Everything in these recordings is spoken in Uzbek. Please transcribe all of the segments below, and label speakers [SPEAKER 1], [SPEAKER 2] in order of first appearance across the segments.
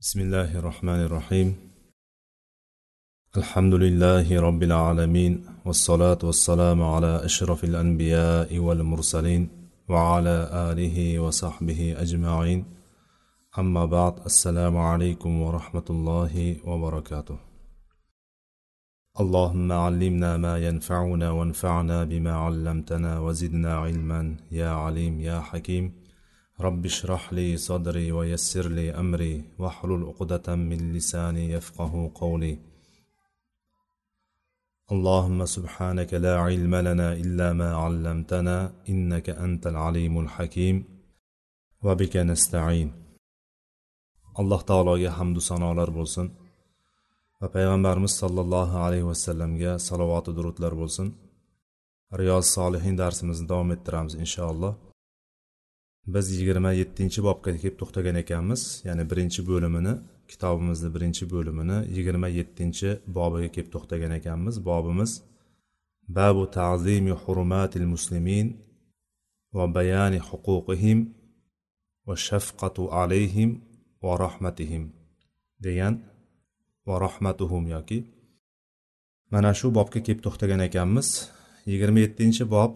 [SPEAKER 1] بسم الله الرحمن الرحيم الحمد لله رب العالمين والصلاة والسلام على أشرف الأنبياء والمرسلين وعلى آله وصحبه أجمعين أما بعد السلام عليكم ورحمة الله وبركاته اللهم علمنا ما ينفعنا وانفعنا بما علمتنا وزدنا علما يا عليم يا حكيم رب اشرح لي صدري ويسر لي أمري واحلل عقدة من لساني يفقه قولي. اللهم سبحانك لا علم لنا إلا ما علمتنا إنك أنت العليم الحكيم. وبك نستعين. الله تعالى حمد صنع بولسن. وبيغمبرمز صلى الله عليه وسلم يا صلوات درود بولسن. رياض الصالحين درس مزدوم الترامز إن شاء الله biz yigirma yettinchi bobga kelib to'xtagan ekanmiz. Ya'ni birinchi bo'limini kitobimizni birinchi bo'limini yigirma yettinchi bobiga kelib to'xtagan ekanmiz. Bobimiz babu ta'zimi hurmatil muslimin va bayani huquqihim va shafqatu alayhim va rahmatihim degan va rahmatuhum yoki mana shu bobga kelib to'xtagan ekanmiz. Yigirma yettinchi bob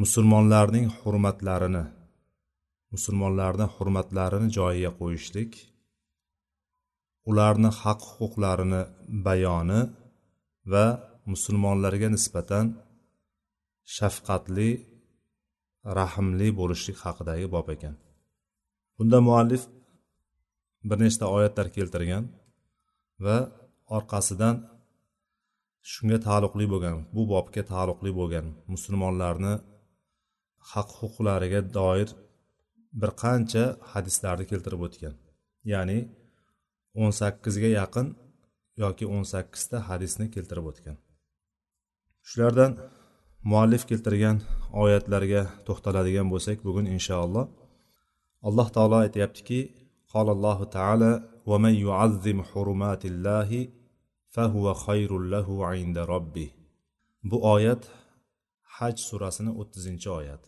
[SPEAKER 1] musulmonlarning hurmatlarini musulmonlarni hurmatlarini joyiga qo'yishlik ularni haq huquqlarini bayoni va musulmonlarga nisbatan shafqatli rahmli bo'lishlik haqidagi bob ekan. Bunda muallif bir nechta oyatlar keltirgan va orqasidan shunga taalluqli bo'lgan bu bobga taalluqli bo'lgan musulmonlarni haq huquqlariga doir bir qancha hadislarni keltirib o'tgan ya'ni o'n sakkizga yaqin yoki o'n sakkizta hadisni keltirib o'tgan shulardan muallif keltirgan oyatlarga to'xtaladigan bo'lsak bugun inshaalloh alloh taolo aytyaptiki قال الله تعالى ومن يعظم حرمات الله فهو خير له عند ربه bu oyat haj surasini o'ttizinchi oyat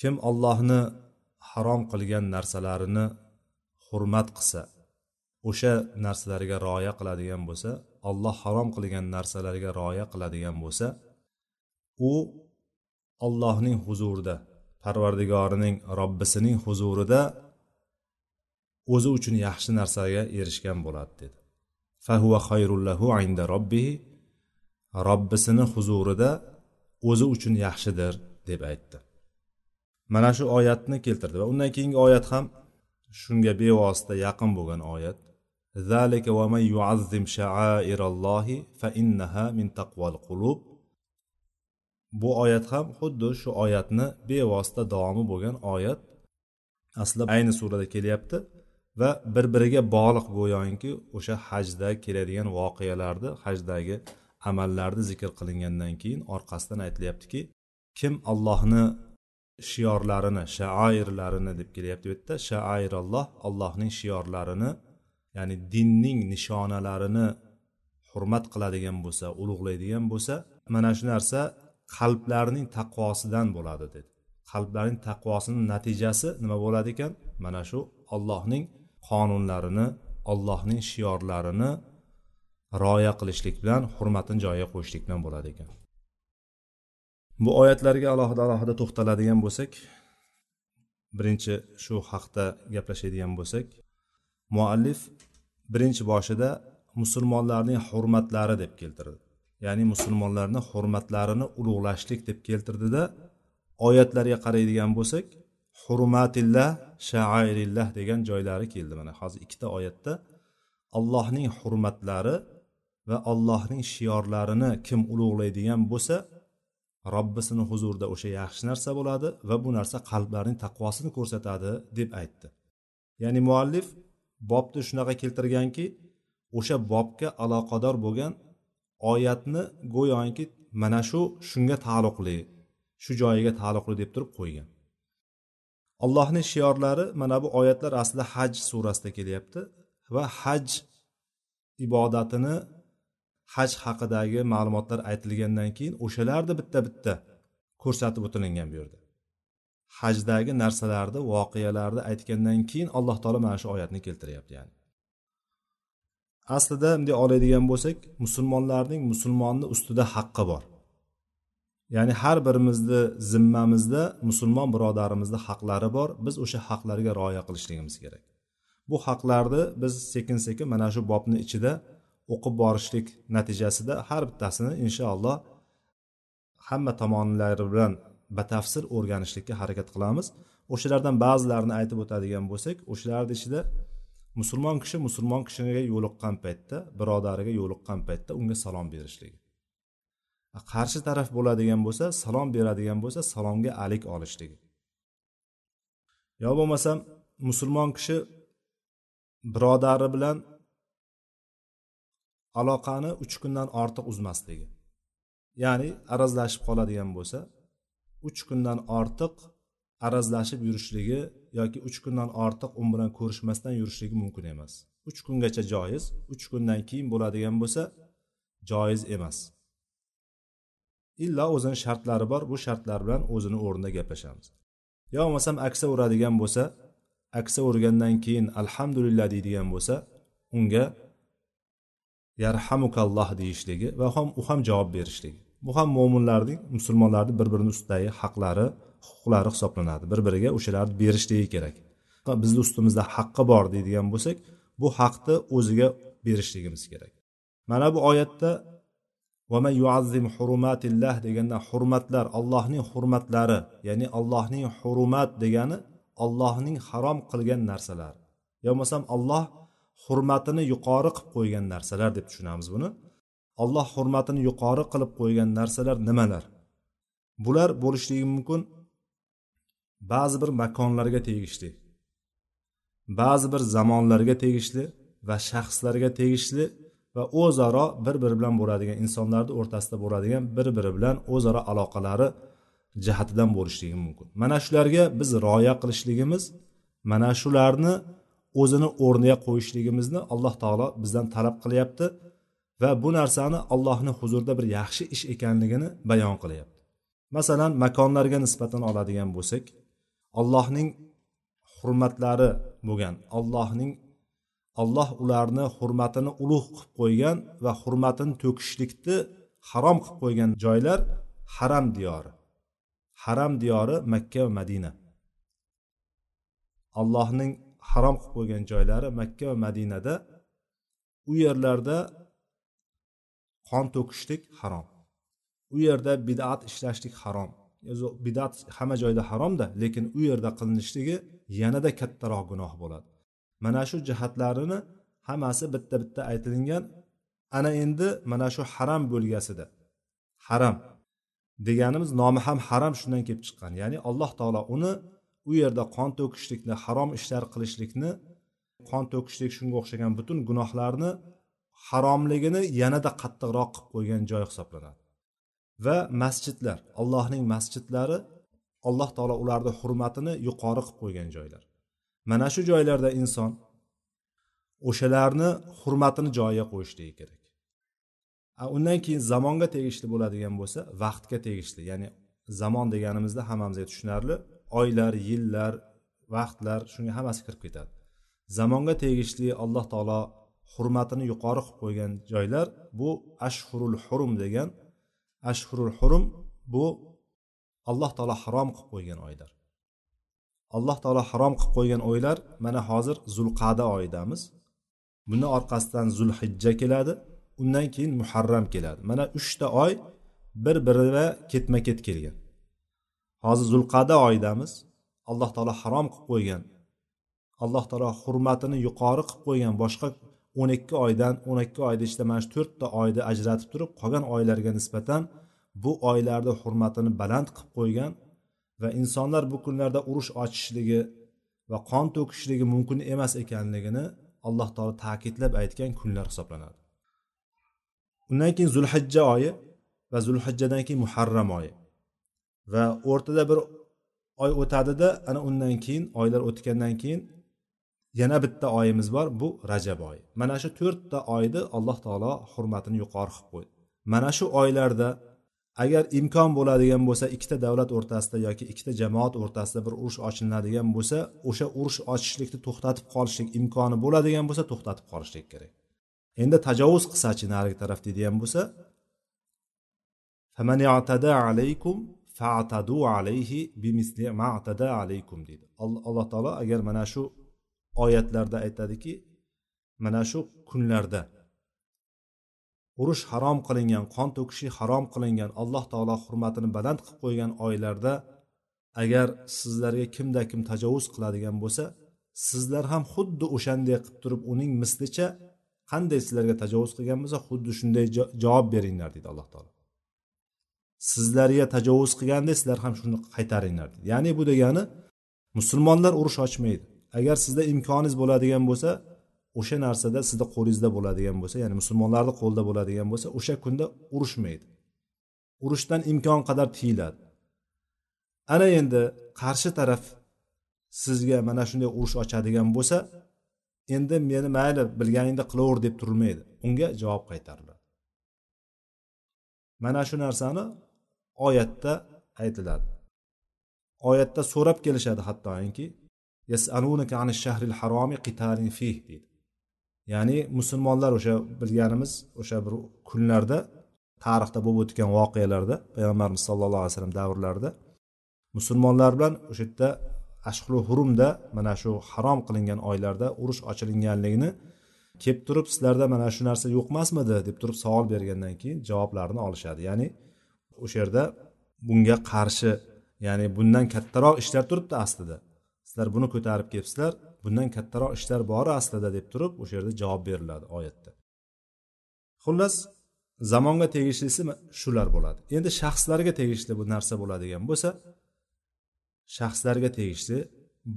[SPEAKER 1] kim ollohni harom qilgan narsalarini hurmat qilsa o'sha narsalarga rioya qiladigan bo'lsa olloh harom qilgan narsalarga rioya qiladigan bo'lsa u ollohning huzurida parvardigorining robbisining huzurida o'zi uchun yaxshi narsaga erishgan bo'ladi dedi. Fahuva xayrullahu inda robbihi robbisini huzurida o'zi uchun yaxshidir deb aytdi. Mana shu oyatni keltirdi va undan keyingi oyat ham shunga bevosita yaqin bo'lgan oyat. Zalika va man yuazzim sha'airallohi fa innaha min taqval qulub. Bu oyat ham xuddi shu oyatni bevosita davomi bo'lgan oyat. Aslida ayni surada kelyapti va bir biriga bog'liq go'yoki o'sha hajda keladigan voqealarni hajdagi amallarni zikr qilingandan keyin orqasidan aytilyaptiki kim allohni shiorlarini shaoirlarini deb kelyapti bu yerda. Shaairalloh allohning shiorlarini ya'ni dinning nishonalarini hurmat qiladigan bo'lsa ulug'laydigan bo'lsa mana shu narsa qalblarning taqvosidan bo'ladi dedi. Qalblarning taqvosini natijasi nima bo'ladi ekan? Mana shu ollohning qonunlarini ollohning shiorlarini rioya qilishlik bilan hurmatini joyiga qo'yishlik bilan bo'ladi ekan. Bu oyatlarga alohida alohida to'xtaladigan bo'lsak birinchi shu haqda gaplashadigan bo'lsak muallif birinchi boshida musulmonlarning hurmatlari deb keltirdi. Ya'ni musulmonlarni hurmatlarini ulug'lashlik deb keltirdida oyatlarga qaraydigan bo'lsak hurmatillah shairillah degan joylari keldi mana. Hozir ikkita oyatda allohning hurmatlari va allohning shiorlarini kim ulug'laydigan bo'lsa robbisini huzurida o'sha yaxshi narsa bo'ladi va bu narsa qalblarning taqvosini ko'rsatadi deb aytdi. Ya'ni muallif bobni shunaqa keltirganki o'sha bobga aloqador bo'lgan oyatni go'yoki mana shu shunga taalluqli shu joyiga taalluqli deb turib qo'ygan. Allohning shiorlari mana bu oyatlar aslida haj surasida kelyapti va haj ibodatini haj haqidagi ma'lumotlar aytilgandan keyin o'shalarni bitta bitta ko'rsatib o'tilingan bu yerda hajdagi narsalarni voqealarni aytgandan keyin alloh taolo mana shu oyatni keltiryapti ya'ni. Aslida bunday oladigan bo'lsak musulmonlarning musulmonni ustida haqqi bor. Ya'ni har birimizni zimmamizda musulmon birodarimizni haqlari bor biz o'sha haqlarga rioya qilishligimiz kerak. Bu haqlarni biz sekin sekin mana shu bobni ichida o'qib borishlik natijasida har bittasini inshaalloh hamma tomonlari bilan batafsil o'rganishlikka harakat qilamiz. O'shalardan ba'zilarini aytib o'tadigan bo'lsak o'shalarni ichida musulmon kishi musulmon kishiga yo'liqqan paytda birodariga yo'liqqan paytda unga salom berishligi. Qarshi taraf bo'ladigan bo'lsa salom beradigan bo'lsa salomga alik olishligi. Yo bo'lmasam musulmon kishi birodari bilan aloqani uch kundan ortiq uzmasligi. Ya'ni arazlashib qoladigan bo'lsa uch kundan ortiq arazlashib yurishligi yoki uch kundan ortiq u bilan ko'rishmasdan yurishligi mumkin emas. Uch kungacha joiz uch kundan keyin bo'ladigan bo'lsa joiz emas. Illo o'zini shartlari bor bu shartlar bilan o'zini o'rnida gaplashamiz. Yo bo'lmasam aksa uradigan bo'lsa aksa urgandan keyin alhamdulillah deydigan bo'lsa unga yarhamukalloh deyishligi va ham u ham javob berishligi. Bu ham mo'minlarning musulmonlarni bir birini ustidagi haqlari huquqlari hisoblanadi. Bir biriga o'shalarni berishligi kerak. Bizni ustimizda haqqi bor deydigan bo'lsak bu haqni o'ziga berishligimiz kerak. Mana bu oyatda vaman yuazzim hurumatillah deganda hurmatlar allohning hurmatlari ya'ni allohning hurumat degani allohning harom qilgan narsalar. Yo bo'lmasam alloh hurmatini yuqori qilib qo'ygan narsalar deb tushunamiz buni. Alloh hurmatini yuqori qilib qo'ygan narsalar nimalar? Bular bo'lishligi mumkin ba'zi bir makonlarga tegishli ba'zi bir zamonlarga tegishli va shaxslarga tegishli va o'zaro bir biri bilan bo'ladigan insonlarni o'rtasida bo'ladigan bir biri bilan o'zaro aloqalari jihatidan bo'lishligi mumkin. Mana shularga biz rioya qilishligimiz mana shularni o'zini o'rniga qo'yishligimizni alloh taolo bizdan talab qilyapti va bu narsani allohni huzurida bir yaxshi ish ekanligini bayon qilyapti. Masalan makonlarga nisbatan oladigan bo'lsak allohning hurmatlari bo'lgan allohning alloh ularni hurmatini ulug' qilib qo'ygan va hurmatini to'kishlikni harom qilib qo'ygan joylar haram diyori. Haram diyori makka va madina. Allohning harom qilib qo'ygan joylari makka va madinada u yerlarda qon to'kishlik harom. U yerda bidat ishlashlik harom. Bidat hamma joyda haromda lekin u yerda qilinishligi yanada kattaroq gunoh bo'ladi. Mana shu jihatlarini hammasi bitta bitta aytilingan. Ana endi mana shu haram bo'lgasida. Haram deganimiz nomi ham haram shundan kelib chiqqan. Ya'ni alloh taolo uni u yerda qon to'kishlikni harom ishlar qilishlikni qon to'kishlik shunga o'xshagan butun gunohlarni haromligini yanada qattiqroq qilib qo'ygan joy hisoblanadi. Va masjidlar allohning masjidlari alloh taolo ularni hurmatini yuqori qilib qo'ygan joylar. Mana shu joylarda inson o'shalarni hurmatini joyiga qo'yishligi kerak. Undan keyin zamonga tegishli bo'ladigan bo'lsa vaqtga tegishli ya'ni zamon deganimizda hammamizga tushunarli oylar yillar vaqtlar shunga hammasi kirib ketadi. Zamonga tegishli alloh taolo hurmatini yuqori qilib qo'ygan joylar bu ashhurul hurum degan ashhurul hurum bu alloh taolo harom qilib qo'ygan oylar. Alloh taolo harom qilib qo'ygan oylar mana hozir zulqada oyidamiz buni orqasidan zulhijja keladi undan keyin muharram keladi. Mana uchta oy bir biriga ketma ket kelgan. Hozir zulqada oyidamiz alloh taolo harom qilib qo'ygan. Alloh taolo hurmatini yuqori qilib qo'ygan. Boshqa o'n ikki oydan o'n ikki oyda ichida mana shu to'rtta oyni ajratib turib qolgan oylarga nisbatan bu oylarni hurmatini baland qilib qo'ygan va insonlar bu kunlarda urush ochishligi va qon to'kishligi mumkin emas ekanligini alloh taolo ta'kidlab aytgan kunlar hisoblanadi. Undan keyin zulhijja oyi va zulhijjadan keyin muharram oyi. Va o'rtada bir oy o'tadida ana undan keyin oylar o'tgandan keyin yana bitta oyimiz bor bu rajab oyi. Mana shu to'rtta oyni alloh taolo hurmatini yuqori qilib qo'ydi. Mana shu oylarda agar imkon bo'ladigan bo'lsa ikkita davlat o'rtasida yoki ikkita jamoat o'rtasida bir urush ochiladigan bo'lsa o'sha urush ochishlikni to'xtatib qolishlik imkoni bo'ladigan bo'lsa to'xtatib qolishlik kerak. Endi tajovuz qilsachi narigi taraf deydigan bo'lsa alaykum fa'tadu alayhi bimisli ma'tada alaykum deydi. Alloh taolo agar mana shu oyatlarda aytadiki mana shu kunlarda urush harom qilingan qon to'kishlik harom qilingan alloh taolo hurmatini baland qilib qo'ygan oylarda agar sizlarga kimda kim tajovuz qiladigan bo'lsa sizlar ham xuddi o'shanday qilib turib uning mislicha qanday sizlarga tajovuz qilgan bo'lsa xuddi shunday javob beringlar deydi alloh taolo. Sizlarga tajovuz qilganda sizlar ham shuni qaytaringlar dedi. Ya'ni bu degani musulmonlar urush ochmaydi. Agar sizda imkoningiz bo'ladigan bo'lsa o'sha narsada sizni qo'lingizda bo'ladigan bo'lsa ya'ni musulmonlarni qo'lida bo'ladigan bo'lsa o'sha kunda urushmaydi. Urushdan imkon qadar tiyiladi. Ana endi qarshi taraf sizga mana shunday urush ochadigan bo'lsa endi meni mayli bilganingda qilaver deb turilmaydi. Unga javob qaytariladi. Mana shu narsani oyatda aytiladi. Oyatda so'rab kelishadi hattoki yasalunaka ani shahril haromi qitalin fih deydi. Ya'ni musulmonlar o'sha bilganimiz o'sha bir kunlarda tarixda bo'lib o'tgan voqealarda payg'ambarimiz sallallohu alayhi vasallam davrlarida musulmonlar bilan o'sha yerda ashhulu hurumda mana shu harom qilingan oylarda urush ochilinganligini kelib turib sizlarda mana shu narsa yo'q emasmidi deb turib savol bergandan keyin javoblarini olishadi. Ya'ni o'sha yerda bunga qarshi ya'ni bundan kattaroq ishlar turibdi aslida. Sizlar buni ko'tarib kelibsizlar bundan kattaroq ishlar bor aslida deb turib o'sha yerda javob beriladi oyatda. Xullas zamonga tegishlisi shular bo'ladi. Endi shaxslarga tegishli bu narsa bo'ladigan bo'lsa shaxslarga tegishli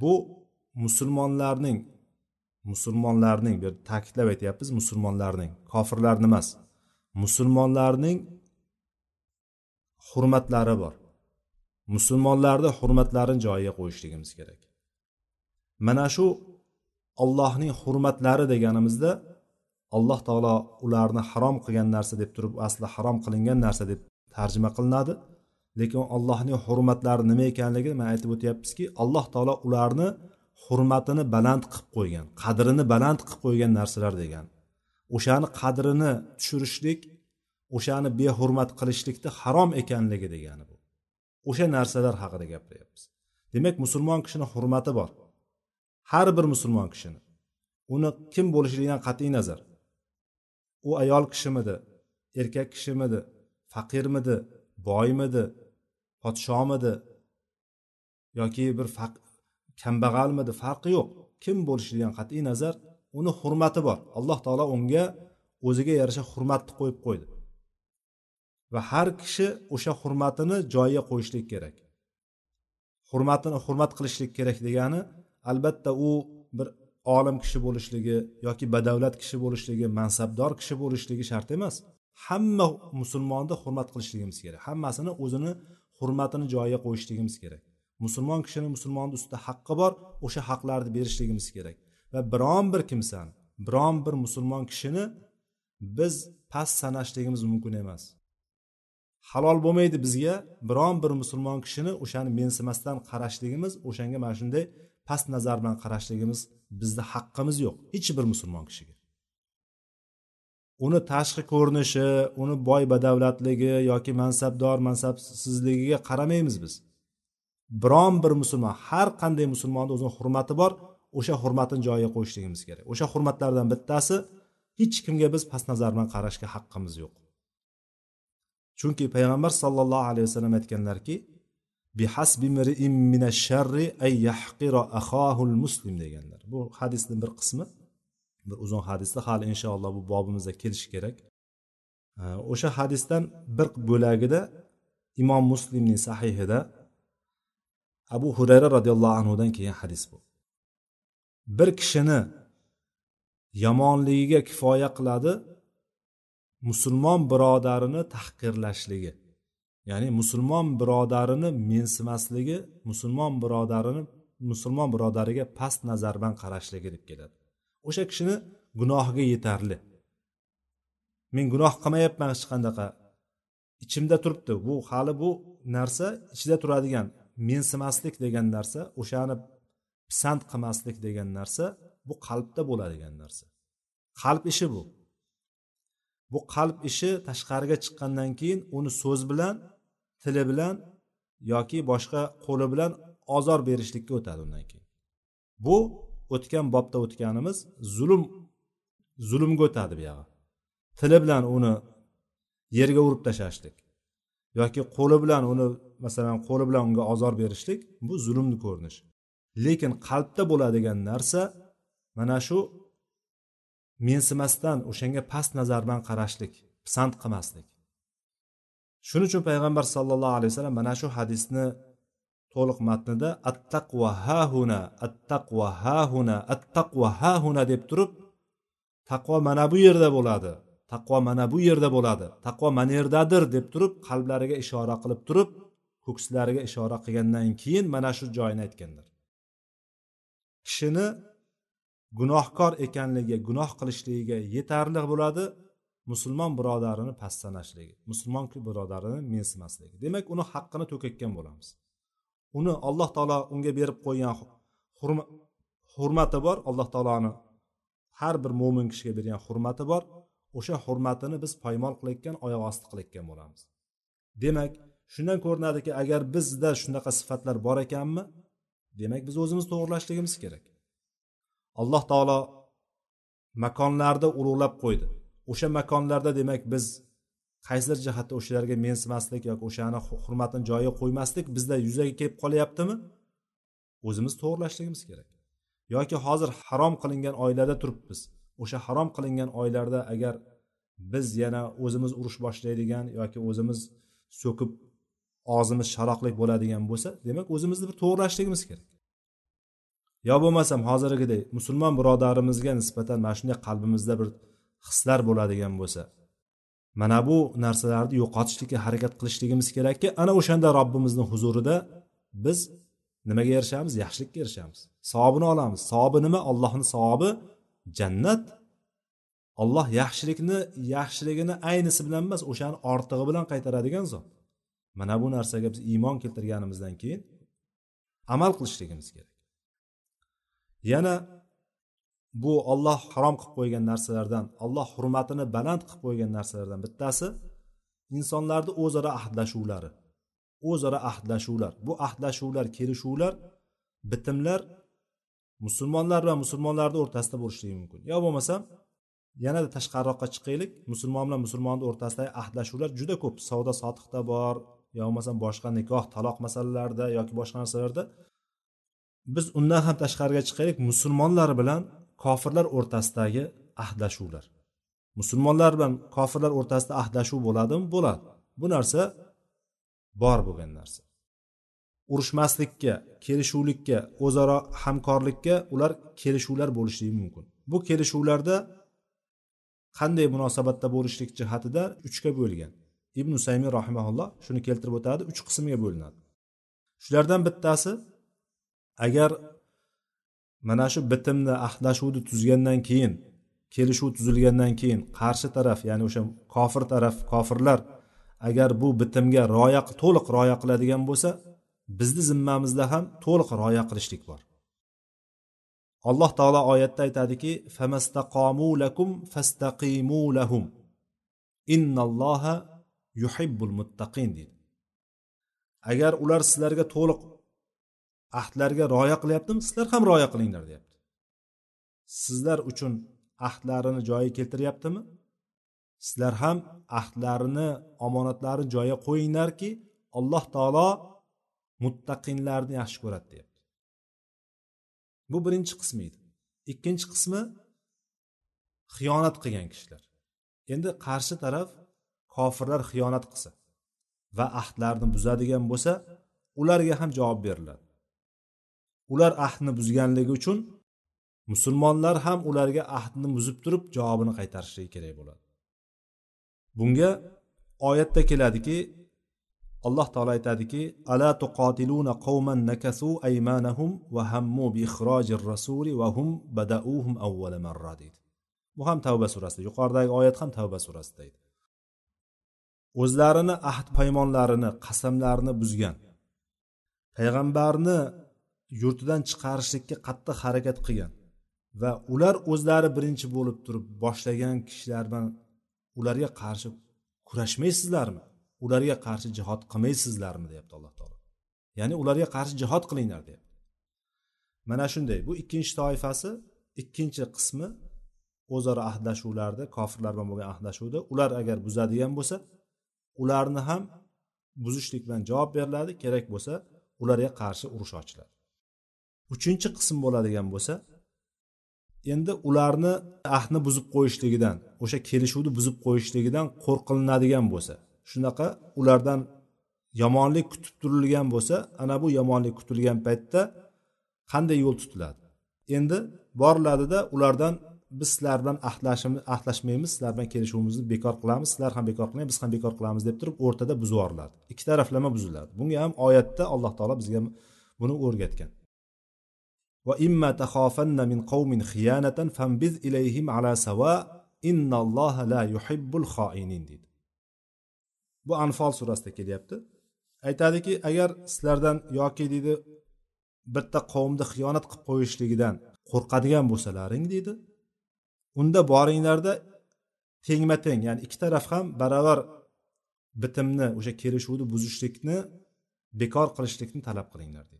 [SPEAKER 1] bu musulmonlarning musulmonlarning bu ta'kidlab aytyapmiz musulmonlarning kofirlarni emas musulmonlarning hurmatlari bor. Musulmonlarni hurmatlarini joyiga qo'yishligimiz kerak. Mana shu ollohning hurmatlari deganimizda alloh taolo ularni harom qilgan narsa deb turib asli harom qilingan narsa deb tarjima qilinadi. Lekin allohning hurmatlari nima ekanligini man aytib o'tyapmizki alloh taolo ularni hurmatini baland qilib qo'ygan qadrini baland qilib qo'ygan narsalar degan. O'shani qadrini tushirishlik o'shani behurmat qilishlikni harom ekanligi degani bu. O'sha narsalar haqida gapiryapmiz. Demak musulmon kishini hurmati bor. Har bir musulmon kishini. Uni kim bo'lishligidan qat'iy nazar. U ayol kishimidi erkak kishimidi faqirmidi boymidi podshomidi yoki bir kambag'almidi farqi yo'q. Kim bo'lishidan qat'iy nazar uni hurmati bor. Alloh taolo unga o'ziga yarasha hurmatni qo'yib qo'ydi. Va har kishi o'sha hurmatini joyiga qo'yishlik kerak. Hurmatini hurmat qilishlik kerak degani albatta u bir olim kishi bo'lishligi yoki badavlat kishi bo'lishligi mansabdor kishi bo'lishligi shart emas. Hamma musulmonni hurmat qilishligimiz kerak. Hammasini o'zini hurmatini joyiga qo'yishligimiz kerak. Musulmon kishini musulmonni ustida haqqi bor o'sha haqlarni berishligimiz kerak. Va biron bir kimsani biron bir musulmon kishini biz past sanashligimiz mumkin emas. Halol bo'lmaydi bizga. Biron bir musulmon kishini o'shani mensimasdan qarashligimiz o'shanga mana shunday past nazar bilan qarashligimiz bizni haqqimiz yo'q. Hech bir musulmon kishiga. Uni tashqi ko'rinishi uni boy badavlatligi yoki mansabdor mansabsizligiga qaramaymiz biz. Biron bir musulmon har qanday musulmonni o'zini hurmati bor o'sha hurmatini joyiga qo'yishligimiz kerak. O'sha hurmatlardan bittasi hech kimga biz past nazar bilan qarashga haqqimiz yo'q. Chunki payg'ambar sollallohu alayhi vasallam aytganlarki muslim deganlar. Bu hadisni bir qismi bir uzun hadisda hali inshaalloh bu bobimizda kelishi kerak. O'sha hadisdan bir bo'lagida imom muslimning sahihida abu hurayra roziyallohu anhudan kelgan hadis bu. Bir kishini yomonligiga kifoya qiladi musulmon birodarini tahqirlashligi ya'ni musulmon birodarini mensimasligi musulmon birodarini musulmon birodariga past nazar bilan qarashligi deb keladi. O'sha kishini gunohiga yetarli. Men gunoh qilmayapman hech qanaqa. Ichimda turibdi. Bu hali bu narsa ichida turadigan mensimaslik degan narsa o'shani pisand qilmaslik degan narsa bu qalbda bo'ladigan narsa. Qalb ishi bu. Bu qalb ishi tashqariga chiqqandan keyin uni so'z bilan tili bilan yoki boshqa qo'li bilan ozor berishlikka o'tadi undan keyin. Bu o'tgan bobda o'tganimiz zulm zulmga o'tadi buyog'i tili bilan uni yerga urib tashlashlik yoki qo'li bilan uni masalan qo'li bilan unga ozor berishlik bu zulmni ko'rinishi. Lekin qalbda bo'ladigan narsa mana shu mensimasdan o'shanga past nazar bilan qarashlik pisand qilmaslik. Shuning uchun payg'ambar sallallohu alayhi vasallam mana shu hadisni to'liq matnida attaqva hahuna attaqva hahuna attaqva hahuna deb turib taqvo mana bu yerda bo'ladi taqvo mana bu yerda bo'ladi taqvo mana yerdadir deb turib qalblariga ishora qilib turib ko'kslariga ishora qilgandan keyin mana shu joyini aytganlar. Kishini gunohkor ekanligi gunoh qilishligiga yetarli bo'ladi musulmon birodarini past sanashligi musulmon birodarini mensimasligi demak uni haqqini to'kayotgan bo'lamiz. Uni alloh taolo unga berib qo'ygan hurmati bor alloh taoloni har bir mo'min kishiga bergan hurmati bor. O'sha hurmatini biz poymol qilayotgan oyoq osti qilayotgan bo'lamiz. Demak shundan ko'rinadiki agar bizda shunaqa sifatlar bor ekanmi demak biz o'zimiz to'g'irlashligimiz kerak. Alloh taolo makonlarni ulug'lab qo'ydi. O'sha makonlarda demak biz qaysidir jihatda o'shalarga mensimaslik yoki o'shani hurmatini joyiga qo'ymaslik bizda yuzaga kelib qolyaptimi? O'zimiz to'g'irlashligimiz kerak. Yoki hozir harom qilingan oilada turibmiz. O'sha harom qilingan oylarda agar biz yana o'zimiz urush boshlaydigan yoki o'zimiz so'kib og'zimiz sharoqlik bo'ladigan bo'lsa demak o'zimizni bir to'g'irlashligimiz kerak. Yo bo'lmasam hozirgidek musulmon birodarimizga nisbatan mana shunday qalbimizda bir hislar bo'ladigan bo'lsa mana bu narsalarni yo'qotishlikka harakat qilishligimiz kerakki ana o'shanda robbimizni huzurida biz nimaga erishamiz? Yaxshilikka erishamiz. Savobini olamiz. Savobi nima? Allohni savobi jannat. Olloh yaxshilikni yaxshiligini aynisi bilan emas o'shani ortig'i bilan qaytaradigan zot. Mana bu narsaga biz iymon keltirganimizdan keyin amal qilishligimiz kerak. Yana bu olloh harom qilib qo'ygan narsalardan olloh hurmatini baland qilib qo'ygan narsalardan bittasi insonlarni o'zaro ahdlashuvlari. O'zaro ahdlashuvlar. Bu ahdlashuvlar kelishuvlar bitimlar musulmonlar va musulmonlarni o'rtasida bo'lishligi mumkin. Yo bo'lmasam yanada tashqariroqqa chiqaylik. Musulmon bilan musulmonni o'rtasidagi ahdlashuvlar juda ko'p. Savdo sotiqda bor yo bo'lmasam boshqa nikoh taloq masalalarida yoki boshqa narsalarda biz undan ham tashqariga chiqaylik musulmonlar bilan kofirlar o'rtasidagi ahdlashuvlar musulmonlar bilan kofirlar o'rtasida ahdlashuv bo'ladimi? Bo'ladi. Bu narsa bor bo'lgan narsa. Urushmaslikka kelishuvlikka o'zaro hamkorlikka ular kelishuvlar bo'lishligi mumkin. Bu kelishuvlarda qanday munosabatda bo'lishlik jihatida uchga bo'lgan ibn usaymin rahimaulloh shuni keltirib o'tadi uch qismga bo'linadi. Shulardan bittasi agar mana shu bitimni ahdlashuvni tuzgandan keyin kelishuv tuzilgandan keyin qarshi taraf ya'ni o'sha kofir taraf kofirlar agar bu bitimga rioya to'liq rioya qiladigan bo'lsa bizni zimmamizda ham to'liq rioya qilishlik bor. Alloh taolo oyatda aytadiki famastaqomu lakum fastaqimu lahum. Innalloha yuhibbul muttaqin deydi. Agar ular sizlarga to'liq ahdlarga rioya qilyaptimi? Sizlar ham rioya qilinglar deyapti. Sizlar uchun ahdlarini joyiga keltiryaptimi? Sizlar ham ahdlarini omonatlarini joyiga qo'yinglarki alloh taolo muttaqinlarni yaxshi ko'radi deyapti. Bu birinchi qismi edi. Ikkinchi qismi xiyonat qilgan kishilar. Endi qarshi taraf kofirlar xiyonat qilsa va ahdlarni buzadigan bo'lsa ularga ham javob beriladi. Ular ahdni buzganligi uchun musulmonlar ham ularga ahdni buzib turib javobini qaytarishligi kerak bo'ladi. Bunga oyatda keladiki alloh taolo aytadiki ala tuqotiluna qawman nakasu aymanahum va hammu bi rasuli va hum badauhum avvala marra deydi. Bu ham tavba surasida yuqoridagi oyat ham tavba surasida edi o'zlarini ahd paymonlarini qasamlarini buzgan payg'ambarni yurtidan chiqarishlikka qattiq harakat qilgan va ular o'zlari birinchi bo'lib turib boshlagan kishilar bilan ularga qarshi kurashmaysizlarmi? Ularga qarshi jihod qilmaysizlarmi? Deyapti alloh taolo. Ya'ni ularga qarshi jihod qilinglar deyapti. Mana shunday bu ikkinchi toifasi ikkinchi qismi o'zaro ahdlashuvlarda kofirlar bilan bo'lgan ahdlashuvda ular agar buzadigan bo'lsa ularni ham buzishlik bilan javob beriladi. Kerak bo'lsa ularga qarshi urush ochiladi. Uchinchi qism bo'ladigan bo'lsa endi ularni ahdni buzib qo'yishligidan o'sha kelishuvni buzib qo'yishligidan qo'rqilinadigan bo'lsa shunaqa ulardan yomonlik kutib turilgan bo'lsa ana bu yomonlik kutilgan paytda qanday yo'l tutiladi? Endi boriladida ulardan biz sizlar bilan ahdlashimiz ahdlashmaymiz sizlar bilan kelishuvimizni bekor qilamiz sizlar ham bekor qilmang biz ham bekor qilamiz deb turib o'rtada buzib yuboriladi ikki taraflama buziladi. Bunga ham oyatda alloh taolo bizga buni o'rgatgan. وإما تخافن من قوم خيانة فانبذ إليهم على سواء إن الله لا يحب الخائنين دي bu anfol surasida kelyapti. Aytadiki agar sizlardan yoki deydi bitta qavmni xiyonat qilib qo'yishligidan qo'rqadigan bo'lsalaring deydi unda boringlarda tengma teng ya'ni ikki taraf ham baravar bitimni o'sha kelishuvni buzishlikni bekor qilishlikni talab qilinglar deydi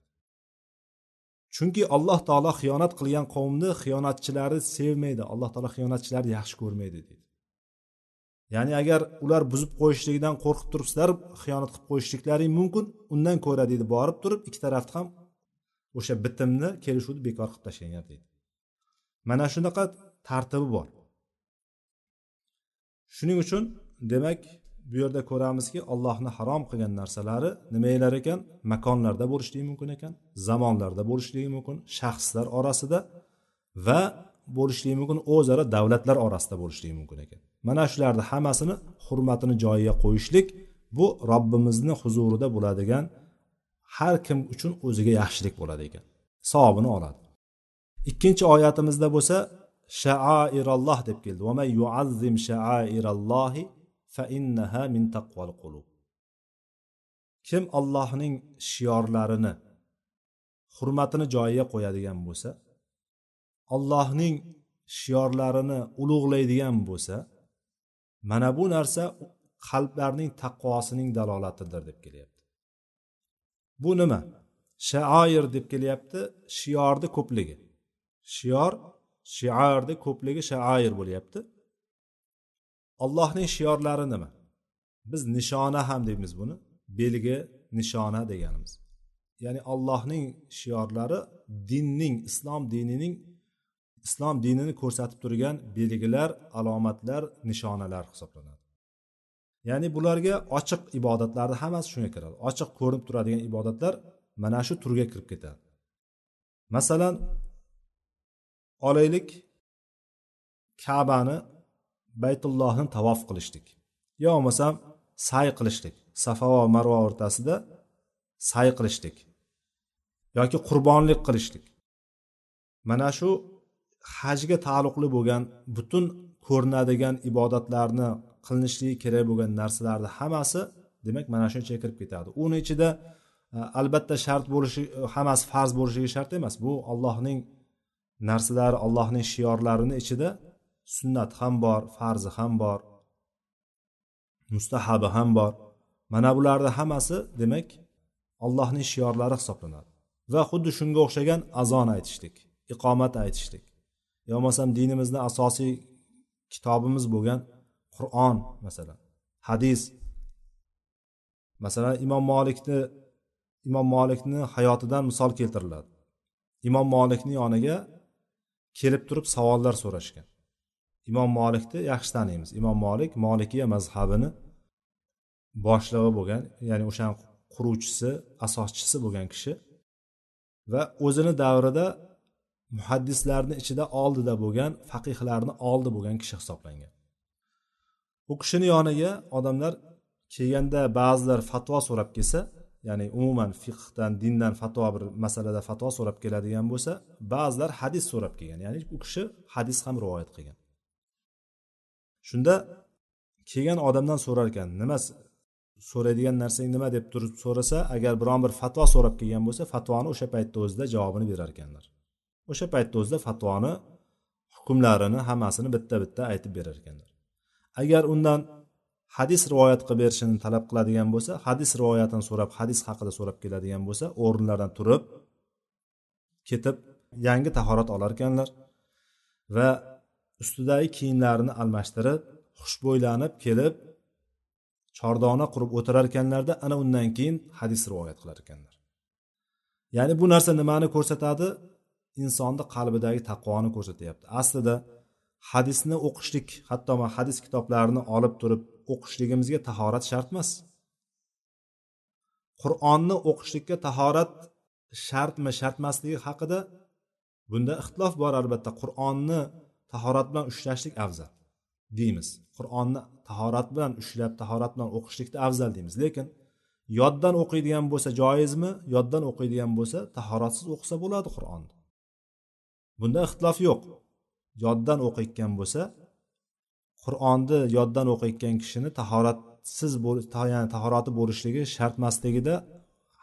[SPEAKER 1] chunki alloh taolo xiyonat qilgan qavmni xiyonatchilari sevmaydi. Alloh taolo xiyonatchilarni yaxshi ko'rmaydi deydi. Ya'ni agar ular buzib qo'yishligidan qo'rqib turibsizlar xiyonat qilib qo'yishliklaring mumkin undan ko'ra deydi borib turib ikki tarafni ham o'sha bitimni kelishuvni bekor qilib tashlanglar deydi. Mana shunaqa tartibi bor. Shuning uchun demak bu yerda ko'ramizki allohni harom qilgan narsalari nimalar ekan? Makonlarda bo'lishligi mumkin ekan zamonlarda bo'lishligi mumkin shaxslar orasida va bo'lishligi mumkin o'zaro davlatlar orasida bo'lishligi mumkin ekan. Mana shularni hammasini hurmatini joyiga qo'yishlik bu robbimizni huzurida bo'ladigan har kim uchun o'ziga yaxshilik bo'ladi ekan savobini oladi. Ikkinchi oyatimizda bo'lsa shaairalloh deb keldi. Yuazzim min taqval qulub kim allohning shiorlarini hurmatini joyiga qo'yadigan bo'lsa allohning shiorlarini ulug'laydigan bo'lsa mana bu narsa qalblarning taqvosining dalolatidir deb kelyapti. Bu nima? Shaoir deb kelyapti shiorni ko'pligi. Shior shiorni ko'pligi shaoir bo'lyapti. Allohning shiorlari nima? Biz nishona ham deymiz buni. Belgi nishona deganimiz. Ya'ni allohning shiorlari dinning islom dinining islom dinini ko'rsatib turgan belgilar alomatlar nishonalar hisoblanadi. Ya'ni bularga ochiq ibodatlarni hammasi shunga kiradi. Ochiq ko'rinib turadigan ibodatlar mana shu turga kirib ketadi. Masalan olaylik kabani baytullohni tavof qilishlik. Yo bo'lmasam say qilishlik. Safa va marva o'rtasida say qilishlik yoki qurbonlik qilishlik. Mana shu hajga taalluqli bo'lgan butun ko'rinadigan ibodatlarni qilinishligi kerak bo'lgan narsalarni hammasi demak mana shu ichiga kirib ketadi. Uni ichida e, albatta shart bo'lishi e, hammasi farz bo'lishligi shart emas. Bu allohning narsalari allohning shiorlarini ichida sunnat ham bor farzi ham bor mustahabi ham bor. Mana bularni hammasi demak allohning shiorlari hisoblanadi. Va xuddi shunga o'xshagan azon aytishlik iqomat aytishlik. Yo bo'lmasam dinimizni asosiy kitobimiz bo'lgan qur'on masalan hadis. Masalan imom molikni imom molikni hayotidan misol keltiriladi. Imom molikni yoniga kelib turib savollar so'rashgan. Imom molikni yaxshi taniymiz. Imom molik molikiya mazhabini boshlig'i bo'lgan ya'ni o'shani quruvchisi asoschisi bo'lgan kishi va o'zini davrida muhaddislarni ichida oldida bo'lgan faqihlarni oldi bo'lgan kishi hisoblangan. U kishini yoniga odamlar kelganda ba'zilar fatvo so'rab kelsa ya'ni umuman fiqhdan dindan fatvo bir masalada fatvo so'rab keladigan bo'lsa ba'zilar hadis so'rab kelgan. Ya'ni u kishi hadis ham rivoyat qilgan. Shunda kelgan odamdan so'rar ekan nima so'raydigan narsang nima? deb turib so'rasa agar biron bir fatvo so'rab kelgan bo'lsa fatvoni o'sha paytni o'zida javobini berar ekanlar. O'sha paytni o'zida fatvoni hukmlarini hammasini bitta bitta aytib berar ekanlar. Agar undan hadis rivoyat qilib berishini talab qiladigan bo'lsa hadis rivoyatini so'rab hadis haqida so'rab keladigan bo'lsa o'rinlaridan turib ketib yangi tahorat olar ekanlar va ustidagi kiyimlarini almashtirib xushbo'ylanib kelib chordona qurib o'tirar ekanlarda ana undan keyin hadis rivoyat qilar ekanlar. Ya'ni bu narsa nimani ko'rsatadi? Insonni qalbidagi taqvoni ko'rsatyapti. Aslida hadisni o'qishlik hatto man hadis kitoblarini olib turib o'qishligimizga tahorat shart emas qur'onni o'qishlikka tahorat shartmi shart emasligi haqida bunda ixtilof bor albatta. Qur'onni tahorat bilan ushlashlik afzal deymiz. Qur'onni tahorat bilan ushlab tahorat bilan o'qishlikda afzal deymiz. Lekin yoddan o'qiydigan bo'lsa joizmi yoddan o'qiydigan bo'lsa tahoratsiz o'qisa bo'ladi qur'onni bunda ixtilof yo'q. Yoddan o'qiyotgan bo'lsa qur'onni yoddan o'qiyotgan kishini tahoratsiz ya'ni tahorati bo'lishligi shart emasligida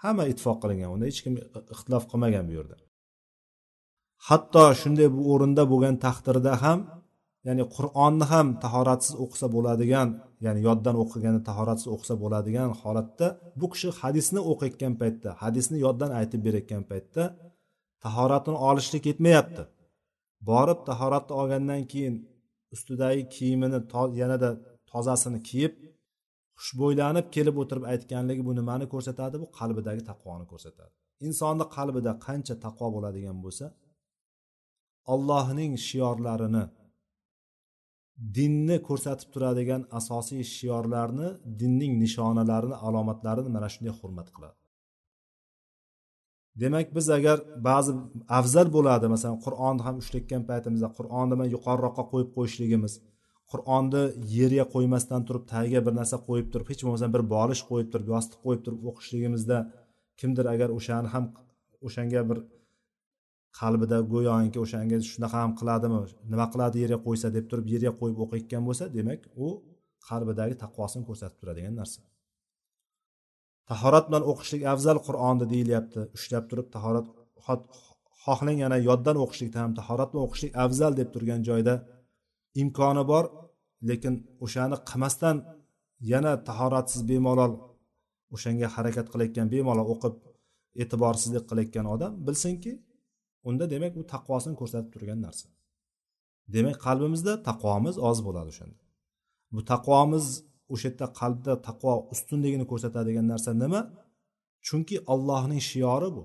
[SPEAKER 1] hamma ittifoq qilingan. Unda hech kim ixtilof qilmagan bu yerda. Hatto shunday bu o'rinda bo'lgan taqdirda ham ya'ni qur'onni ham tahoratsiz o'qisa bo'ladigan ya'ni yoddan o'qigani tahoratsiz o'qisa bo'ladigan holatda bu kishi hadisni o'qiyotgan paytda hadisni yoddan aytib berayotgan paytda tahoratini olishlik yetmayapti borib tahoratni olgandan keyin ustidagi kiyimini yanada tozasini kiyib xushbo'ylanib kelib o'tirib aytganligi bu nimani ko'rsatadi? Bu qalbidagi taqvoni ko'rsatadi. Insonni qalbida qancha taqvo bo'ladigan bo'lsa allohning shiorlarini dinni ko'rsatib turadigan asosiy shiorlarni dinning nishonalarini alomatlarini mana shunday hurmat qiladi. Demak biz agar ba'zi afzal bo'ladi masalan qur'onni ham ushlatgan paytimizda qur'onni man yuqoriroqqa qo'yib qo'yishligimiz qur'onni yerga qo'ymasdan turib tagiga bir narsa qo'yib turib hech bo'lmasa bir bolish qo'yib turib yostiq qo'yib turib o'qishligimizda kimdir agar o'shani ham o'shanga bir qalbida go'yoki o'shanga shunaqa ham qiladimi nima qiladi yerga qo'ysa deb turib yerga qo'yib o'qiyotgan bo'lsa demak u qalbidagi taqvosini ko'rsatib turadigan narsa. Tahorat bilan o'qishlik afzal qur'onni deyilyapti. Ushlab turib tahorat xohlang yana yoddan o'qishlikda ham tahorat bilan o'qishlik afzal deb turgan joyda imkoni bor lekin o'shani qilmasdan yana tahoratsiz bemalol o'shanga harakat qilayotgan bemalol o'qib e'tiborsizlik qilayotgan odam bilsinki unda demak u taqvosini ko'rsatib turgan narsa. Demak qalbimizda taqvomiz oz bo'ladi o'shanda. Bu taqvomiz o'sha yerda qalbda taqvo ustunligini ko'rsatadigan narsa nima? Chunki allohning shiori bu.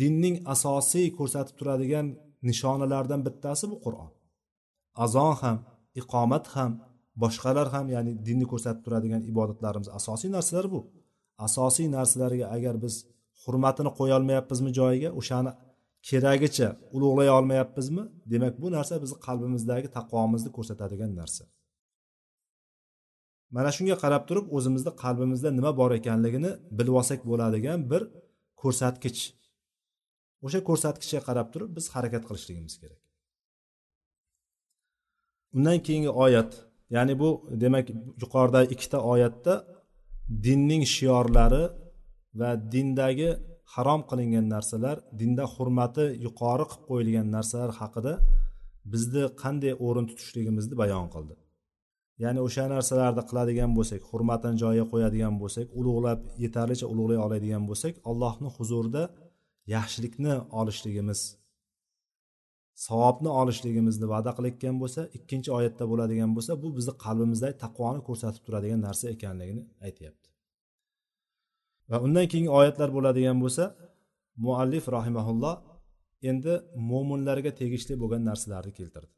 [SPEAKER 1] Dinning asosiy ko'rsatib turadigan nishonalaridan bittasi bu qur'on. Azon ham iqomat ham boshqalar ham ya'ni dinni ko'rsatib turadigan ibodatlarimiz asosiy narsalar bu. Asosiy narsalarga agar biz hurmatini qo'yolmayapmizmi joyiga o'shani keragicha ulug'lay olmayapmizmi? Demak bu narsa bizni qalbimizdagi taqvomizni ko'rsatadigan narsa. Mana shunga qarab turib o'zimizni qalbimizda nima bor ekanligini bilib olsak bo'ladigan bir ko'rsatkich. O'sha ko'rsatkichga qarab turib biz harakat qilishligimiz kerak. Undan keyingi oyat ya'ni bu demak yuqoridagi ikkita oyatda dinning shiorlari va dindagi harom qilingan narsalar dinda hurmati yuqori qilib qo'yilgan narsalar haqida bizni qanday o'rin tutishligimizni bayon qildi. Ya'ni o'sha narsalarni qiladigan bo'lsak hurmatini joyiga qo'yadigan bo'lsak ulug'lab yetarlicha ulug'lay oladigan bo'lsak allohni huzurida yaxshilikni olishligimiz savobni olishligimizni va'da qilayotgan bo'lsa ikkinchi oyatda bo'ladigan bo'lsa bu bizni qalbimizdagi taqvoni ko'rsatib turadigan narsa ekanligini aytyapti. Va undan keyingi oyatlar bo'ladigan bo'lsa muallif rahimaulloh endi mo'minlarga tegishli bo'lgan narsalarni keltirdi.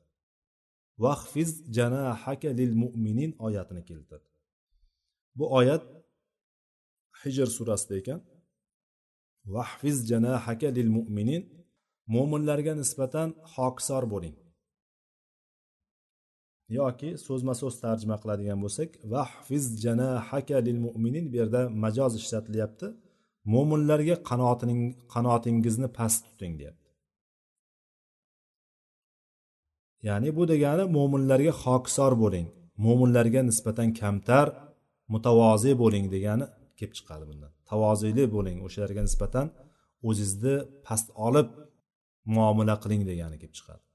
[SPEAKER 1] Vahfiz janahaka lil mu'minin oyatini keltirdi. Bu oyat hijr surasida ekan. Vahfiz janahaka lil mu'minin mo'minlarga nisbatan hokisor bo'ling. Yoki so'zma so'z tarjima qiladigan bo'lsak vahfiz janahaka lil mu'minin bu yerda majoz ishlatilyapti. Mo'minlarga qanotining qanotingizni past tuting deyapti. Ya'ni bu degani mo'minlarga hokisor bo'ling mo'minlarga nisbatan kamtar mutavoziy bo'ling degani kelib chiqadi bundan. Tavoziyli bo'ling o'shalarga nisbatan o'zingizni past olib muomala qiling degani kelib chiqadi.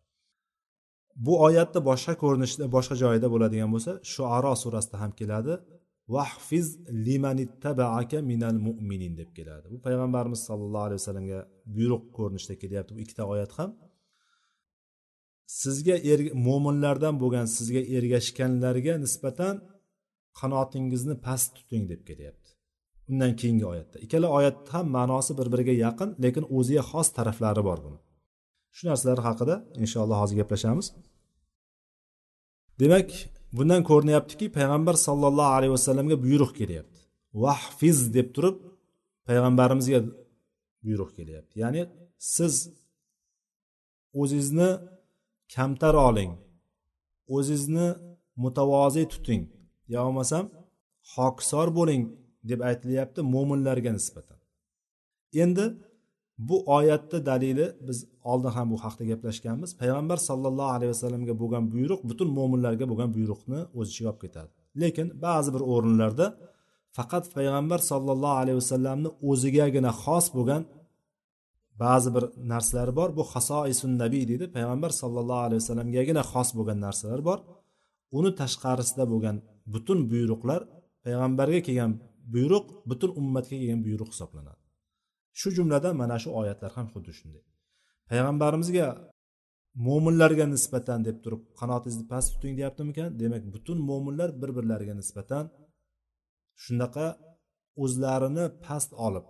[SPEAKER 1] Bu oyatda boshqa ko'rinishda boshqa joyida bo'ladigan bo'lsa shuaro surasida ham keladi. Vahfiz limanittabaaka minal mu'minin deb keladi. Bu payg'ambarimiz sollallohu alayhi vasallamga buyruq ko'rinishida kelyapti bu ikkita oyat ham. Sizga er, mo'minlardan bo'lgan sizga ergashganlarga nisbatan qanotingizni past tuting deb kelyapti. Undan keyingi oyatda. Ikkala oyatni ham ma'nosi bir biriga yaqin lekin o'ziga xos taraflari bor buni. Shu narsalar haqida inshaalloh hozir gaplashamiz. Demak bundan ko'rinyaptiki payg'ambar sollallohu alayhi vasallamga buyruq kelyapti. Vahfiz deb turib payg'ambarimizga buyruq kelyapti. Ya'ni siz o'zingizni kamtar oling o'zingizni mutavoziy tuting yo bo'lmasam hokisor bo'ling deb aytilyapti mo'minlarga nisbatan. Endi bu oyatni dalili biz oldin ham bu haqda gaplashganmiz. Payg'ambar sollallohu alayhi vasallamga bo'lgan buyruq butun mo'minlarga bo'lgan buyruqni o'z ichiga olib ketadi. Lekin ba'zi bir o'rinlarda faqat payg'ambar sollallohu alayhi vasallamni o'zigagina xos bo'lgan ba'zi bir narsalari bor. Bu hasoisun nabiy deydi. Payg'ambar sollallohu alayhi vasallamgagina xos bo'lgan narsalar bor. Uni tashqarisida bo'lgan butun buyruqlar payg'ambarga kelgan buyruq butun ummatga kelgan buyruq hisoblanadi. Shu jumladan mana shu oyatlar ham xuddi shunday. Payg'ambarimizga mo'minlarga nisbatan deb turib qanotingizni past tuting deyaptimikan? Demak butun mo'minlar bir birlariga nisbatan shunaqa o'zlarini past olib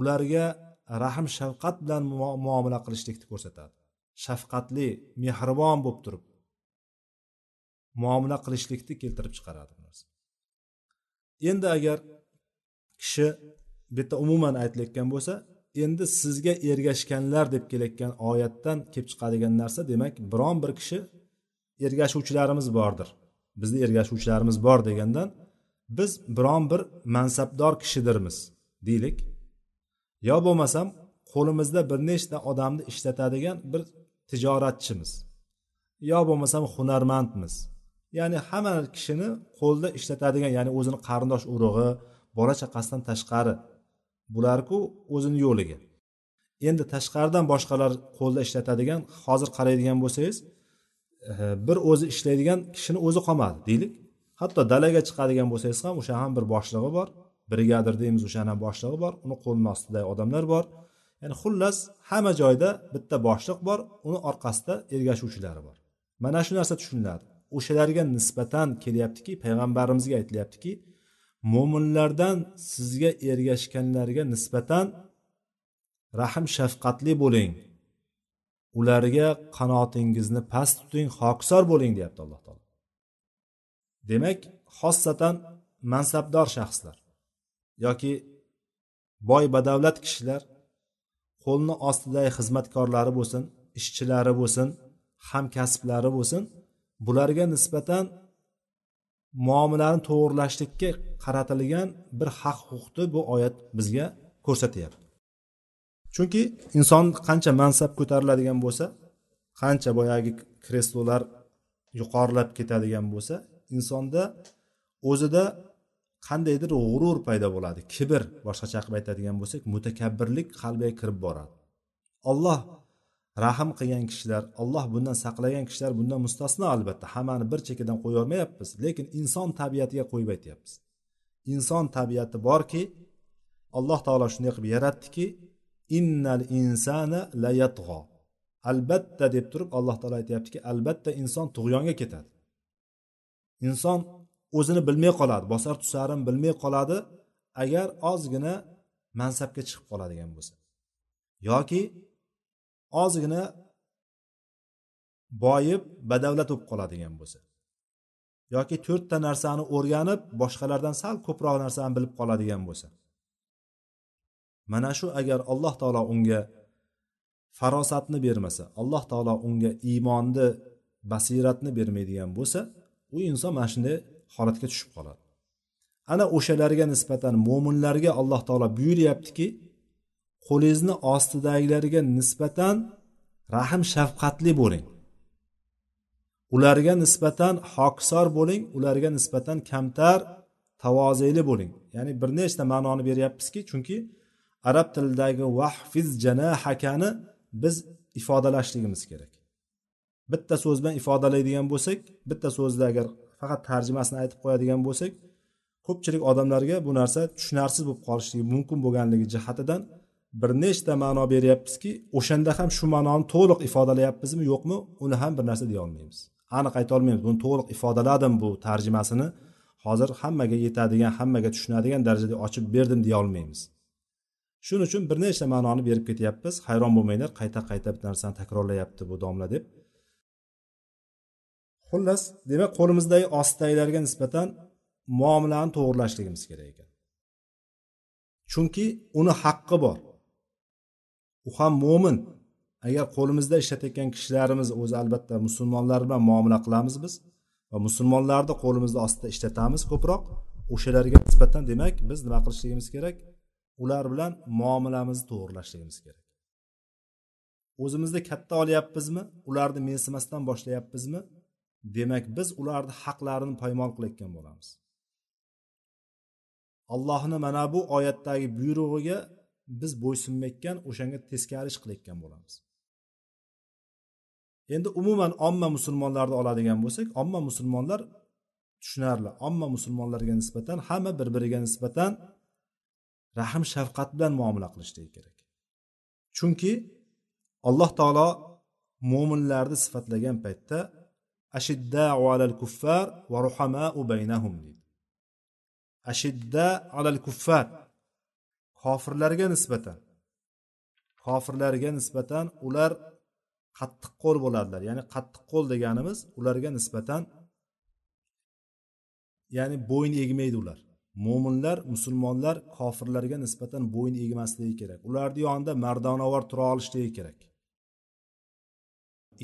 [SPEAKER 1] ularga rahm shafqat bilan muomala qilishlikni ko'rsatadi. Shafqatli mehribon bo'lib turib muomala qilishlikni keltirib chiqaradi endi agar kishi bu yerda umuman aytilayotgan bo'lsa endi sizga ergashganlar deb kelayotgan oyatdan kelib chiqadigan narsa demak biron bir kishi ergashuvchilarimiz bordir. Bizni ergashuvchilarimiz bor degandan biz biron bir mansabdor kishidirmiz deylik. Yo bo'lmasam qo'limizda bir nechta odamni ishlatadigan bir tijoratchimiz. Yo bo'lmasam hunarmandmiz. Ya'ni hamma kishini qo'lda ishlatadigan ya'ni o'zini qarindosh urug'i bola chaqasidan tashqari bularku o'zini yo'liga. Endi tashqaridan boshqalar qo'lda ishlatadigan hozir qaraydigan bo'lsangiz e, bir o'zi ishlaydigan kishini o'zi qolmadi deylik. Hatto dalaga chiqadigan bo'lsangiz ham o'sha ham bir boshlig'i bor. Brigadir deymiz o'shani ham boshlig'i bor. Uni qo'lini ostidagi odamlar bor. Ya'ni xullas hamma joyda bitta boshliq bor. Uni orqasida ergashuvchilari bor. Mana shu narsa tushuniladi. O'shalarga nisbatan kelyaptiki payg'ambarimizga aytilyaptiki mo'minlardan sizga ergashganlarga nisbatan rahm shafqatli bo'ling. Ularga qanotingizni past tuting hokisor bo'ling deyapti alloh taolo. Demak xossatan mansabdor shaxslar yoki boy badavlat kishilar qo'lni ostidagi xizmatkorlari bo'lsin ishchilari bo'lsin hamkasblari bo'lsin bularga nisbatan muomalani to'g'irlashlikka qaratilgan bir haq huquqni bu oyat bizga ko'rsatyapti. Chunki inson qancha mansab ko'tariladigan bo'lsa qancha boyagi kreslolar yuqorilab ketadigan bo'lsa insonda o'zida qandaydir g'urur paydo bo'ladi kibr boshqacha qilib aytadigan bo'lsak mutakabbirlik qalbiga kirib boradi. Olloh rahm qilgan kishilar alloh bundan saqlagan kishilar bundan mustasno albatta. Hammani bir chekkadan qo'yib lekin inson tabiatiga qo'yib aytyapmiz inson tabiati borki alloh taolo shunday qilib yaratdiki innal insana layatg'o albatta deb turib alloh taolo aytyaptiki albatta inson tug'yonga ketadi. Inson o'zini bilmay qoladi bosar tusarini bilmay qoladi agar ozgina mansabga chiqib qoladigan bo'lsa. Yoki ozgina boyib badavlat bo'lib qoladigan bo'lsa yoki to'rtta narsani o'rganib boshqalardan sal ko'proq narsani bilib qoladigan bo'lsa. Mana shu agar alloh taolo unga farosatni bermasa alloh taolo unga iymonni basiratni bermaydigan bo'lsa u inson mana shunday holatga tushib qoladi. Ana o'shalarga nisbatan mo'minlarga alloh taolo buyuryaptiki qo'lingizni ostidagilarga nisbatan rahm shafqatli bo'ling. Ularga nisbatan hokisor bo'ling ularga nisbatan kamtar tavozeli bo'ling. Ya'ni bir nechta ma'noni beryapmizki chunki arab tilidagi vahfiz janahakani biz ifodalashligimiz kerak. Bitta so'z bilan ifodalaydigan bo'lsak bitta so'zni agar faqat tarjimasini aytib qo'yadigan bo'lsak ko'pchilik odamlarga bu narsa tushunarsiz bo'lib qolishligi mumkin bo'lganligi jihatidan bir nechta ma'no beryapmizki o'shanda ham shu ma'noni to'liq ifodalayapmizmi yo'qmi uni ham bir narsa deya olmaymiz aniq ayta olmaymiz buni to'liq ifodaladim bu tarjimasini. Hozir hammaga yetadigan hammaga tushunadigan darajada ochib berdim deya olmaymiz shuning uchun bir nechta ma'noni berib ketyapmiz. Hayron bo'lmanglar qayta qayta bir narsani takrorlayapti bu domla deb. Xullas demak qo'limizdagi ostidagilarga nisbatan muomalani to'g'irlashligimiz kerak ekan. Chunki uni haqqi bor. U ham mo'min agar qo'limizda ishlatayotgan kishilarimiz o'zi albatta musulmonlar bilan muomala qilamiz biz va musulmonlarni qo'limizni ostida ishlatamiz ko'proq o'shalarga nisbatan demak biz nima qilishligimiz kerak? Ular bilan muomalamizni to'g'irlashligimiz kerak. O'zimizni katta olyapmizmi? Ularni mensimasdan boshlayapmizmi? Demak biz ularni haqlarini poymol qilayotgan bo'lamiz. Allohni mana bu oyatdagi buyrug'iga biz bo'ysunmayotgan o'shanga teskari ish qilayotgan bo'lamiz. Endi umuman omma musulmonlarni oladigan bo'lsak omma musulmonlar tushunarli omma musulmonlarga nisbatan hamma bir biriga nisbatan rahm shafqat bilan muomala qilishligi kerak. Chunki alloh taolo mo'minlarni sifatlagan paytda ashidda alal kuffar va ruhamau baynahum deydi. Ashidda alal kuffar kofirlarga nisbatan. Kofirlarga nisbatan ular qattiq qo'l bo'ladilar. Ya'ni qattiq qo'l deganimiz ularga nisbatan ya'ni bo'yin egmaydi ular. Mo'minlar musulmonlar kofirlarga nisbatan bo'yin egmasligi kerak. Ularni yonida mardonavor tura olishligi kerak.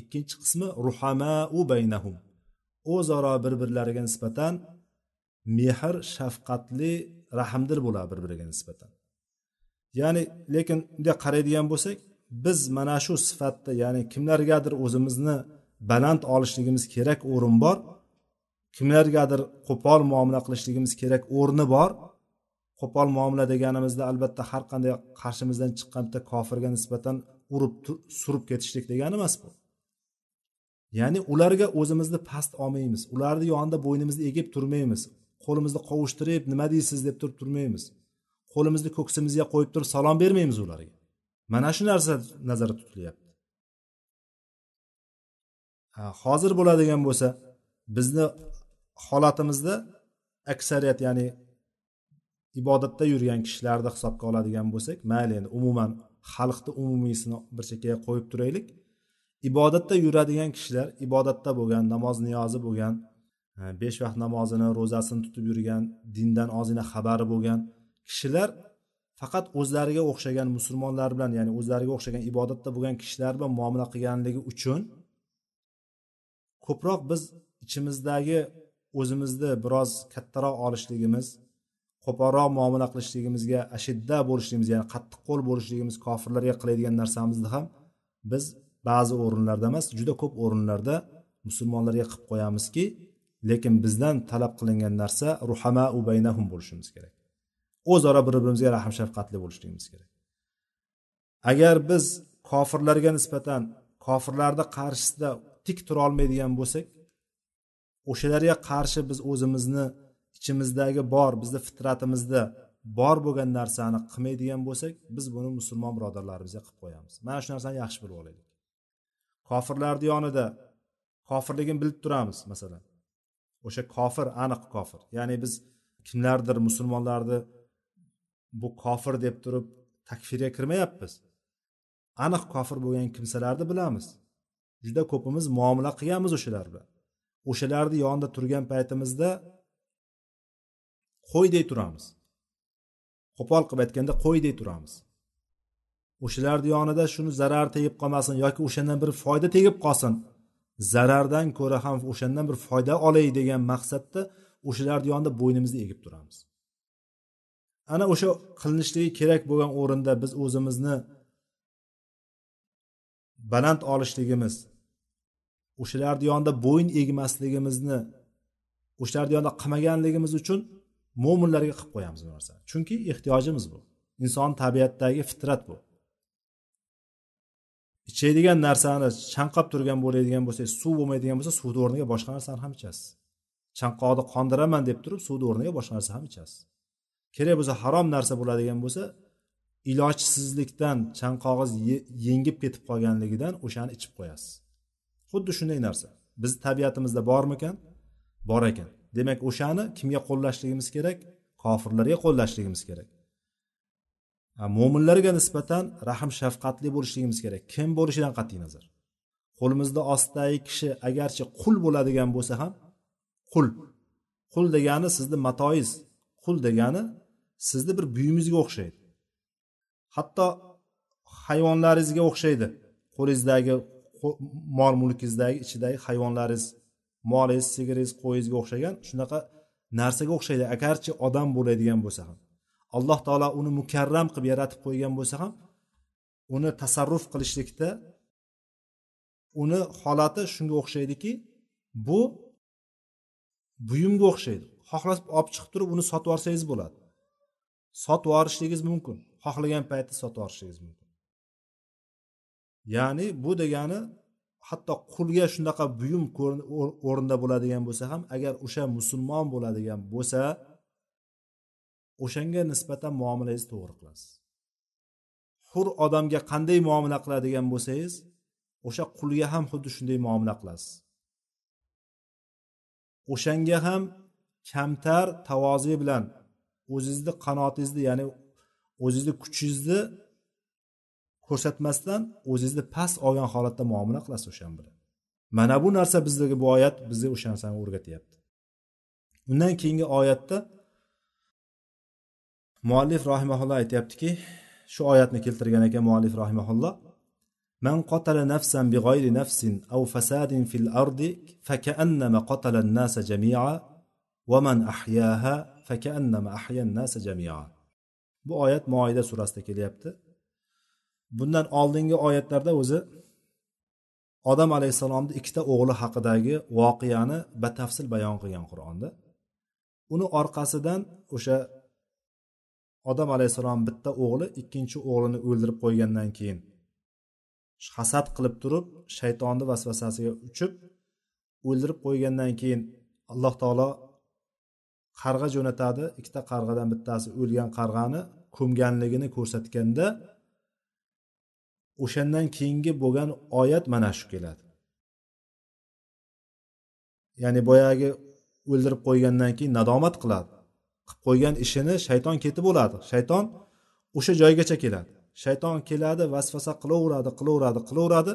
[SPEAKER 1] Ikkinchi qismi ruhamau baynahum. O'zaro bir birlariga nisbatan mehr shafqatli rahmdil bo'ladi bir biriga nisbatan. Ya'ni lekin bunday qaraydigan bo'lsak biz mana shu sifatda ya'ni kimlargadir o'zimizni baland olishligimiz kerak o'rin bor kimlargadir qo'pol muomala qilishligimiz kerak o'rni bor. Qo'pol muomala deganimizda albatta har qanday qarshimizdan chiqqan bitta kofirga nisbatan urib surib ketishlik degani emas bu. Ya'ni ularga o'zimizni past olmaymiz. Ularni yonida bo'ynimizni egib turmaymiz. Qo'limizni qovushtirib nima deysiz deb turib turmaymiz. Qo'limizni ko'ksimizga qo'yib turib salom bermaymiz ularga. Mana shu narsa nazarda tutilyapti. Hozir bo'ladigan bo'lsa bizni holatimizda aksariyat ya'ni ibodatda yurgan kishilarni hisobga oladigan bo'lsak mayli endi umuman xalqni umumiysini bir chekkaga qo'yib turaylik. Ibodatda yuradigan kishilar ibodatda bo'lgan namoz niyozi bo'lgan besh vaqt namozini ro'zasini tutib yurgan dindan ozgina xabari bo'lgan kishilar faqat o'zlariga o'xshagan musulmonlar bilan ya'ni o'zlariga o'xshagan ibodatda bo'lgan kishilar bilan muomala qilganligi uchun ko'proq biz ichimizdagi o'zimizni biroz kattaroq olishligimiz qo'polroq muomala qilishligimizga ashidda bo'lishligimiz ya'ni qattiq qo'l bo'lishligimiz kofirlarga qiladigan narsamizni ham biz ba'zi o'rinlarda emas juda ko'p o'rinlarda musulmonlarga qilib qo'yamizki lekin bizdan talab qilingan narsa ruhama ubaynahum bo'lishimiz kerak. O'zaro bir birimizga rahm shafqatli bo'lishligimiz kerak. Agar biz kofirlarga nisbatan kofirlarni qarshisida tik tura olmaydigan bo'lsak o'shalarga qarshi biz o'zimizni ichimizdagi bor bizni fitratimizda bor bo'lgan narsani qilmaydigan bo'lsak biz buni musulmon birodarlarimizga qilib qo'yamiz. Mana shu narsani yaxshi bilib olaylik. Kofirlarni yonida kofirligini bilib turamiz masalan. O'sha kofir aniq kofir. Ya'ni biz kimlardir musulmonlarni bu kofir deb turib takfirga kirmayapmiz. Aniq kofir bo'lgan kimsalarni bilamiz. Juda ko'pimiz muomala qilganmiz o'shalar bilan o'shalarni yonida turgan paytimizda qo'ydek turamiz. Qo'pol qilib aytganda qo'ydek turamiz. O'shalarni yonida shuni zarar tegib qolmasin yoki o'shandan bir foyda tegib qolsin. Zarardan ko'ra ham o'shandan bir foyda olay degan maqsadda o'shalarni yonida bo'ynimizni egib turamiz. Ana o'sha qilinishligi kerak bo'lgan o'rinda biz o'zimizni baland olishligimiz o'shalarni yonida bo'yin egmasligimizni o'shalarni yonida qilmaganligimiz uchun mo'minlarga qilib qo'yamiz bu narsani. Chunki ehtiyojimiz bu. Inson tabiatdagi fitrat bu. Ichadigan narsani chanqab turgan bo'ladigan bo'lsa suv bo'lmaydigan bo'lsa suvni o'rniga boshqa narsani ham ichasiz. Chanqoqni qondiraman deb turib suvni o'rniga boshqa narsa ham ichasiz. Kerak bo'lsa harom narsa bo'ladigan bo'lsa ilojsizlikdan chanqog'iz yengib ketib qolganligidan o'shani ichib qo'yasiz. Xuddi shunday narsa. Bizni tabiatimizda bormikan? Bor ekan. Demak o'shani kimga qo'llashligimiz kerak? Kofirlarga qo'llashligimiz kerak. Mo'minlarga nisbatan rahm shafqatli bo'lishligimiz kerak. Kim bo'lishidan qat'iy nazar. Qo'limizda ostidagi kishi agarchi qul bo'ladigan bo'lsa ham qul. Qul degani sizni matoyiz qul degani sizni bir buyumizga o'xshaydi. Hatto hayvonlaringizga o'xshaydi. Qo'lingizdagi mol mulkingizdagi ichidagi hayvonlaringiz molingiz sigiringiz qo'yingizga o'xshagan shunaqa narsaga o'xshaydi. Agarchi odam bo'ladigan bo'lsa ham alloh taolo uni mukarram qilib yaratib qo'ygan bo'lsa ham uni tasarruf qilishlikda uni holati shunga o'xshaydiki bu buyumga o'xshaydi. Xohlab olib chiqib turib uni sotib yuborsangiz bo'ladi. Sotib yuborishligingiz mumkin. Xohlagan paytda sotib yuborishingiz mumkin. Ya'ni bu degani hatto qulga shunaqa buyum o'rinda bo'ladigan bo'lsa ham agar o'sha musulmon bo'ladigan bo'lsa o'shanga nisbatan muomalangizni to'g'ri qilasiz. Hur odamga qanday muomala qiladigan bo'lsangiz o'sha qulga ham xuddi shunday muomala qilasiz. O'shanga ham kamtar tavoziy bilan o'zingizni qanotingizni ya'ni o'zingizni kuchingizni ko'rsatmasdan o'zingizni past olgan holatda muomala qilasiz o'shani bilan mana bu narsa bizdagi bu oyat bizga o'sha narsani o'rgatyapti. Undan keyingi oyatda muallif rahimaulloh aytyaptiki shu oyatni keltirgan ekan muallif rahimaulloh. Man qatala nafsan بغير nafsin aw fasadin fil ardi fakaannama qatala an-nasa jami'a wa man ahyaha bu oyat moida surasida kelyapti. Bundan oldingi oyatlarda o'zi odam alayhissalomni ikkita o'g'li haqidagi voqeani batafsil bayon qilgan qur'onda. Uni orqasidan o'sha odam alayhissalom bitta o'g'li ikkinchi o'g'lini o'ldirib qo'ygandan keyin hasad qilib turib shaytonni vasvasasiga uchib o'ldirib qo'ygandan keyin alloh taolo qarg'a jo'natadi. Ikkita qarg'adan bittasi o'lgan qarg'ani ko'mganligini ko'rsatganda o'shandan keyingi bo'lgan oyat mana shu keladi. Ya'ni boyagi o'ldirib qo'ygandan keyin nadomat qiladi. Qilib qo'ygan ishini shayton ketib bo'ladi. Shayton o'sha joygacha keladi. Shayton keladi vasvasa qilaveradi qilaveradi qilaveradi.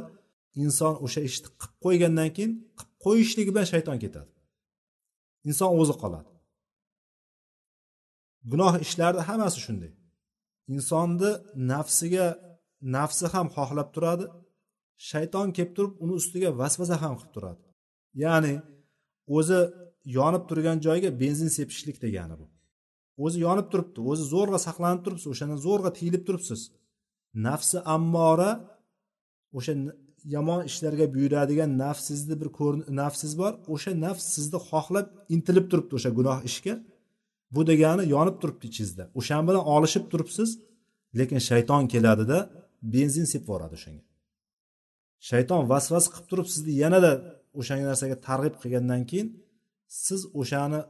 [SPEAKER 1] Inson o'sha ishni qilib qo'ygandan keyin qilib qo'yishligi bilan shayton ketadi. Inson o'zi qoladi. Gunoh ishlarni hammasi shunday. Insonni nafsiga nafsi ham xohlab turadi shayton kelib turib uni ustiga vasvasa ham qilib turadi. Ya'ni o'zi yonib turgan joyga benzin sepishlik degani bu. O'zi yonib turibdi o'zi zo'rg'a saqlanib turibsiz o'shandan zo'rg'a tiyilib turibsiz. Nafsi ammora o'sha yomon ishlarga buyuradigan nafsizni bir nafsiz bor o'sha nafs sizni xohlab intilib turibdi o'sha gunoh ishga. Bu degani yonib turibdi ichingizda. O'shan bilan olishib turibsiz lekin shayton keladida benzin sepib yuboradi o'shanga. Shayton vasvas qilib turib sizni yanada o'sha narsaga targ'ib qilgandan keyin siz o'shani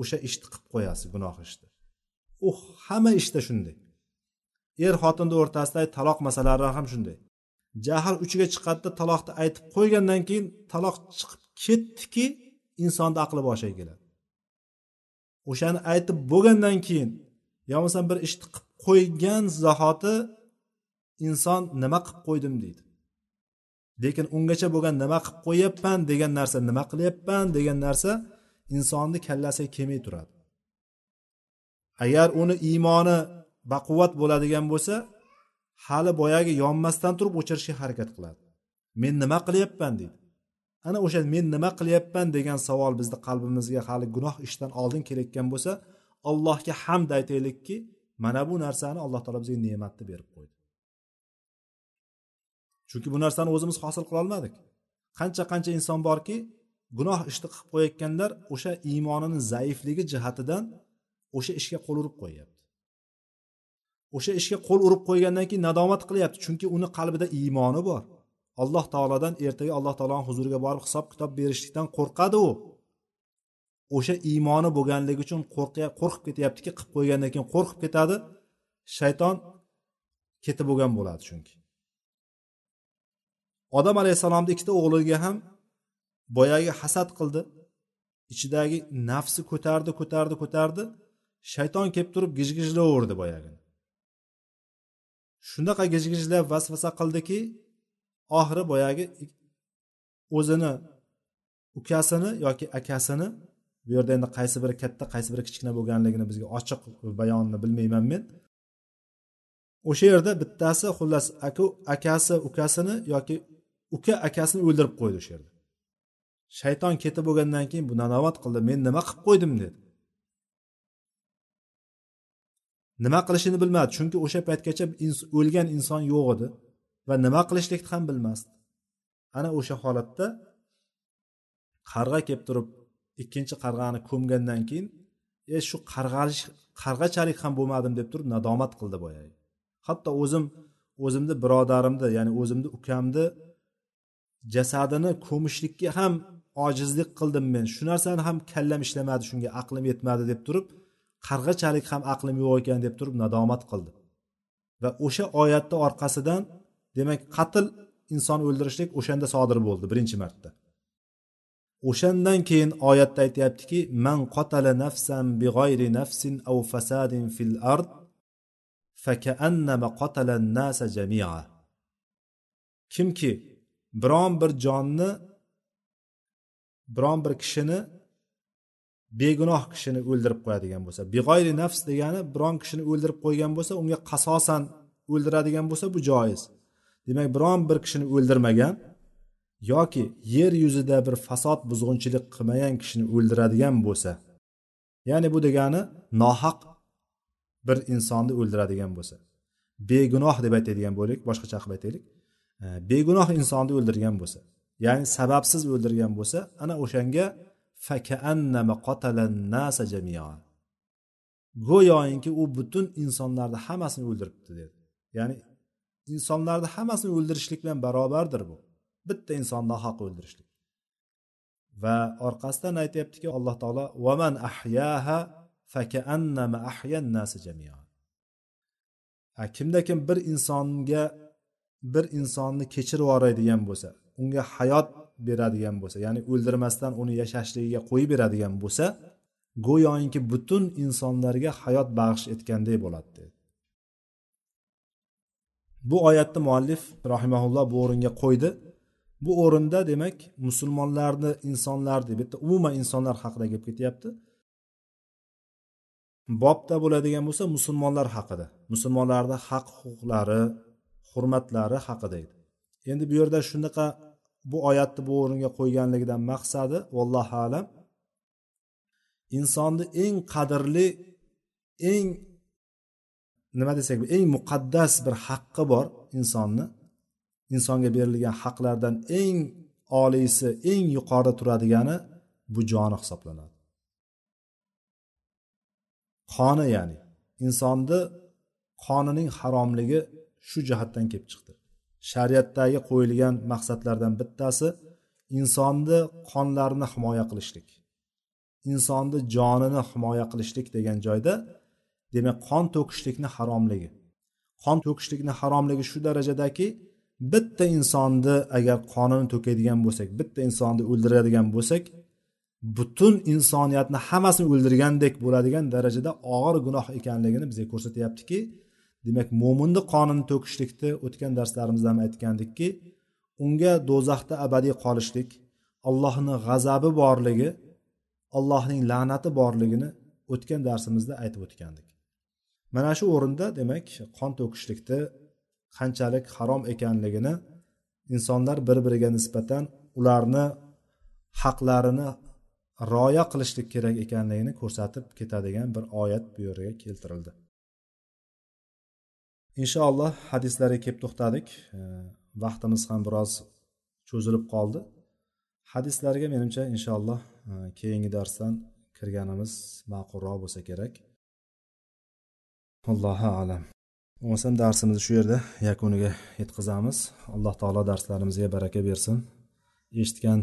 [SPEAKER 1] o'sha ishni qilib qo'yasiz gunoh ishni. U hamma ishda shunday. Er xotinni o'rtasidagi taloq masalalari ham shunday. Jahl uchiga chiqadida taloqni aytib qo'ygandan keyin taloq chiqib ketdiki insonni aqli boshiga keladi. O'shani aytib bo'lgandan keyin yo bo'lmasam bir ishni qilib qo'ygan zahoti inson nima qilib qo'ydim deydi. Lekin ungacha bo'lgan nima qilib qo'yyapman degan narsa nima qilyapman degan narsa insonni kallasiga kelmay turadi. Agar uni iymoni baquvvat bo'ladigan bo'lsa hali boyagi yonmasdan turib o'chirishga harakat qiladi. Men nima qilyapman deydi. Ana o'sha men nima qilyapman degan savol bizni qalbimizga hali gunoh ishdan oldin kelayotgan bo'lsa allohga hamd aytaylikki mana bu narsani alloh taolo bizga ne'matni berib qo'ydi. Chunki bu narsani o'zimiz hosil qilolmadik qancha qancha inson borki gunoh ishni qilib qo'yayotganlar o'sha iymonini zaifligi jihatidan o'sha ishga qo'l urib qo'yyapti. O'sha ishga qo'l urib qo'ygandan keyin nadomat qilyapti chunki uni qalbida iymoni bor. Alloh taolodan ertaga alloh taoloni huzuriga borib hisob kitob berishlikdan qo'rqadi u. O'sha iymoni bo'lganligi uchun qo'rqib ketyaptiki qilib qo'ygandan keyin qo'rqib ketadi. Shayton ketib bo'lgan bo'ladi chunki. Odam alayhissalomni ikkita o'g'liga ham boyagi hasad qildi. Ichidagi nafsi ko'tardi ko'tardi ko'tardi. Shayton kelib turib gijgijlayverdi boyagini. Shunaqa gijgijlab vasvasa qildiki oxiri boyagi o'zini ukasini yoki akasini bu yerda endi qaysi biri katta qaysi biri kichkina bo'lganligini bizga ochiq bayonini bilmayman men. O'sha yerda bittasi xullas aka akasi ukasini yoki uka akasini o'ldirib qo'ydi o'sha yerda. Shayton ketib bo'lgandan keyin bu nadomat qildi men nima qilib qo'ydim dedi. Nima qilishini bilmadi chunki o'sha paytgacha o'lgan inson yo'q edi. Va nima qilishlikni ham bilmasdi. Ana o'sha holatda qarg'a kelib turib ikkinchi qarg'ani ko'mgandan keyin e shu qarg'alish qarg'achalik ham bo'lmadim deb turib nadomat qildi boyagi. Hatto o'zim o'zimni birodarimni ya'ni o'zimni ukamni jasadini ko'mishlikka ham ojizlik qildim men. Shu narsani ham kallam ishlamadi shunga aqlim yetmadi deb turib qarg'achalik ham aqlim yo'q ekan deb turib nadomat qildi. Va o'sha oyatni orqasidan demak qatl inson o'ldirishlik o'shanda sodir bo'ldi birinchi marta. O'shandan keyin oyatda aytyaptiki man qatala nafsan big'oyri nafsin aw fasadin fil ard fakaannama qotala nasa jamia. Kimki biron bir jonni biron bir kishini begunoh kishini o'ldirib qo'yadigan bo'lsa beg'oyri nafs degani biron kishini o'ldirib qo'ygan bo'lsa unga qasosan o'ldiradigan bo'lsa bu joiz. Demak biron bir kishini o'ldirmagan yoki yer yuzida bir fasod buzg'unchilik qilmagan kishini o'ldiradigan bo'lsa ya'ni bu degani nohaq bir insonni o'ldiradigan bo'lsa. Begunoh deb aytadigan bo'lik boshqacha qilib aytaylik. Begunoh insonni o'ldirgan bo'lsa ya'ni sababsiz o'ldirgan bo'lsa ana o'shanga go'yoinki u butun insonlarni hammasini o'ldiribdi dedi. Ya'ni insonlarni hammasini o'ldirishlik bilan barobardir bu. Bitta insonni nohaq o'ldirishlik. Va orqasidan aytyaptiki alloh taolo vaman ahyaha fakaannama ahyan nasi jamia kimda kim bir insonga bir insonni kechirib yuboradigan bo'lsa unga hayot beradigan bo'lsa ya'ni o'ldirmasdan uni yashashligiga qo'yib beradigan bo'lsa go'yoki butun insonlarga hayot bag'ish etganday bo'ladi dedi. Bu oyatni muallif rahimaulloh bu o'ringa qo'ydi. Bu o'rinda demak musulmonlarni insonlarni bitta umuman insonlar haqida gap ketyapti. Bobda bo'ladigan bo'lsa musulmonlar haqida musulmonlarni haq huquqlari hurmatlari haqida edi. Endi bu yerda shunaqa bu oyatni bu o'ringa qo'yganligidan maqsadi vallohu alam insonni eng qadrli eng nima desak eng muqaddas bir haqqi bor insonni insonga berilgan haqlardan eng oliysi eng yuqorida turadigani bu joni hisoblanadi. Qoni ya'ni insonni qonining haromligi shu jihatdan kelib chiqdi. Shariatdagi qo'yilgan maqsadlardan bittasi insonni qonlarini himoya qilishlik insonni jonini himoya qilishlik degan joyda demak qon to'kishlikni haromligi. Qon to'kishlikni haromligi shu darajadaki bitta insonni agar qonini to'kadigan bo'lsak bitta insonni o'ldiradigan bo'lsak butun insoniyatni hammasini o'ldirgandek bo'ladigan darajada og'ir gunoh ekanligini bizga ko'rsatyaptiki demak mo'minni qonini to'kishlikni o'tgan darslarimizda ham aytgandikki unga do'zaxda abadiy qolishlik allohni g'azabi borligi allohning la'nati borligini o'tgan darsimizda aytib o'tgandik. Mana shu o'rinda demak qon to'kishlikni qanchalik harom ekanligini insonlar bir biriga nisbatan ularni haqlarini rioya qilishlik kerak ekanligini ko'rsatib ketadigan bir oyat bu yerga keltirildi. Inshaalloh hadislarga kelib to'xtadik. Vaqtimiz ham biroz cho'zilib qoldi. Hadislarga menimcha inshaalloh keyingi darsdan kirganimiz ma'qulroq bo'lsa kerak. allohu alam bo'lmasam darsimizni shu yerda yakuniga yetkazamiz alloh taolo darslarimizga baraka bersin eshitgan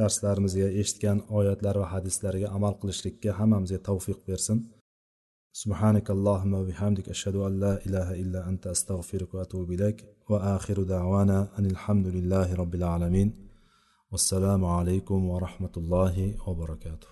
[SPEAKER 1] darslarimizga eshitgan oyatlar va hadislarga amal qilishlikka hammamizga tavfiq bersin سبحانك اللهم وبحمدك أشهد أن لا إله إلا أنت أستغفرك وأتوب إليك وآخر دعوانا أن الحمد لله رب العالمين والسلام عليكم ورحمة الله وبركاته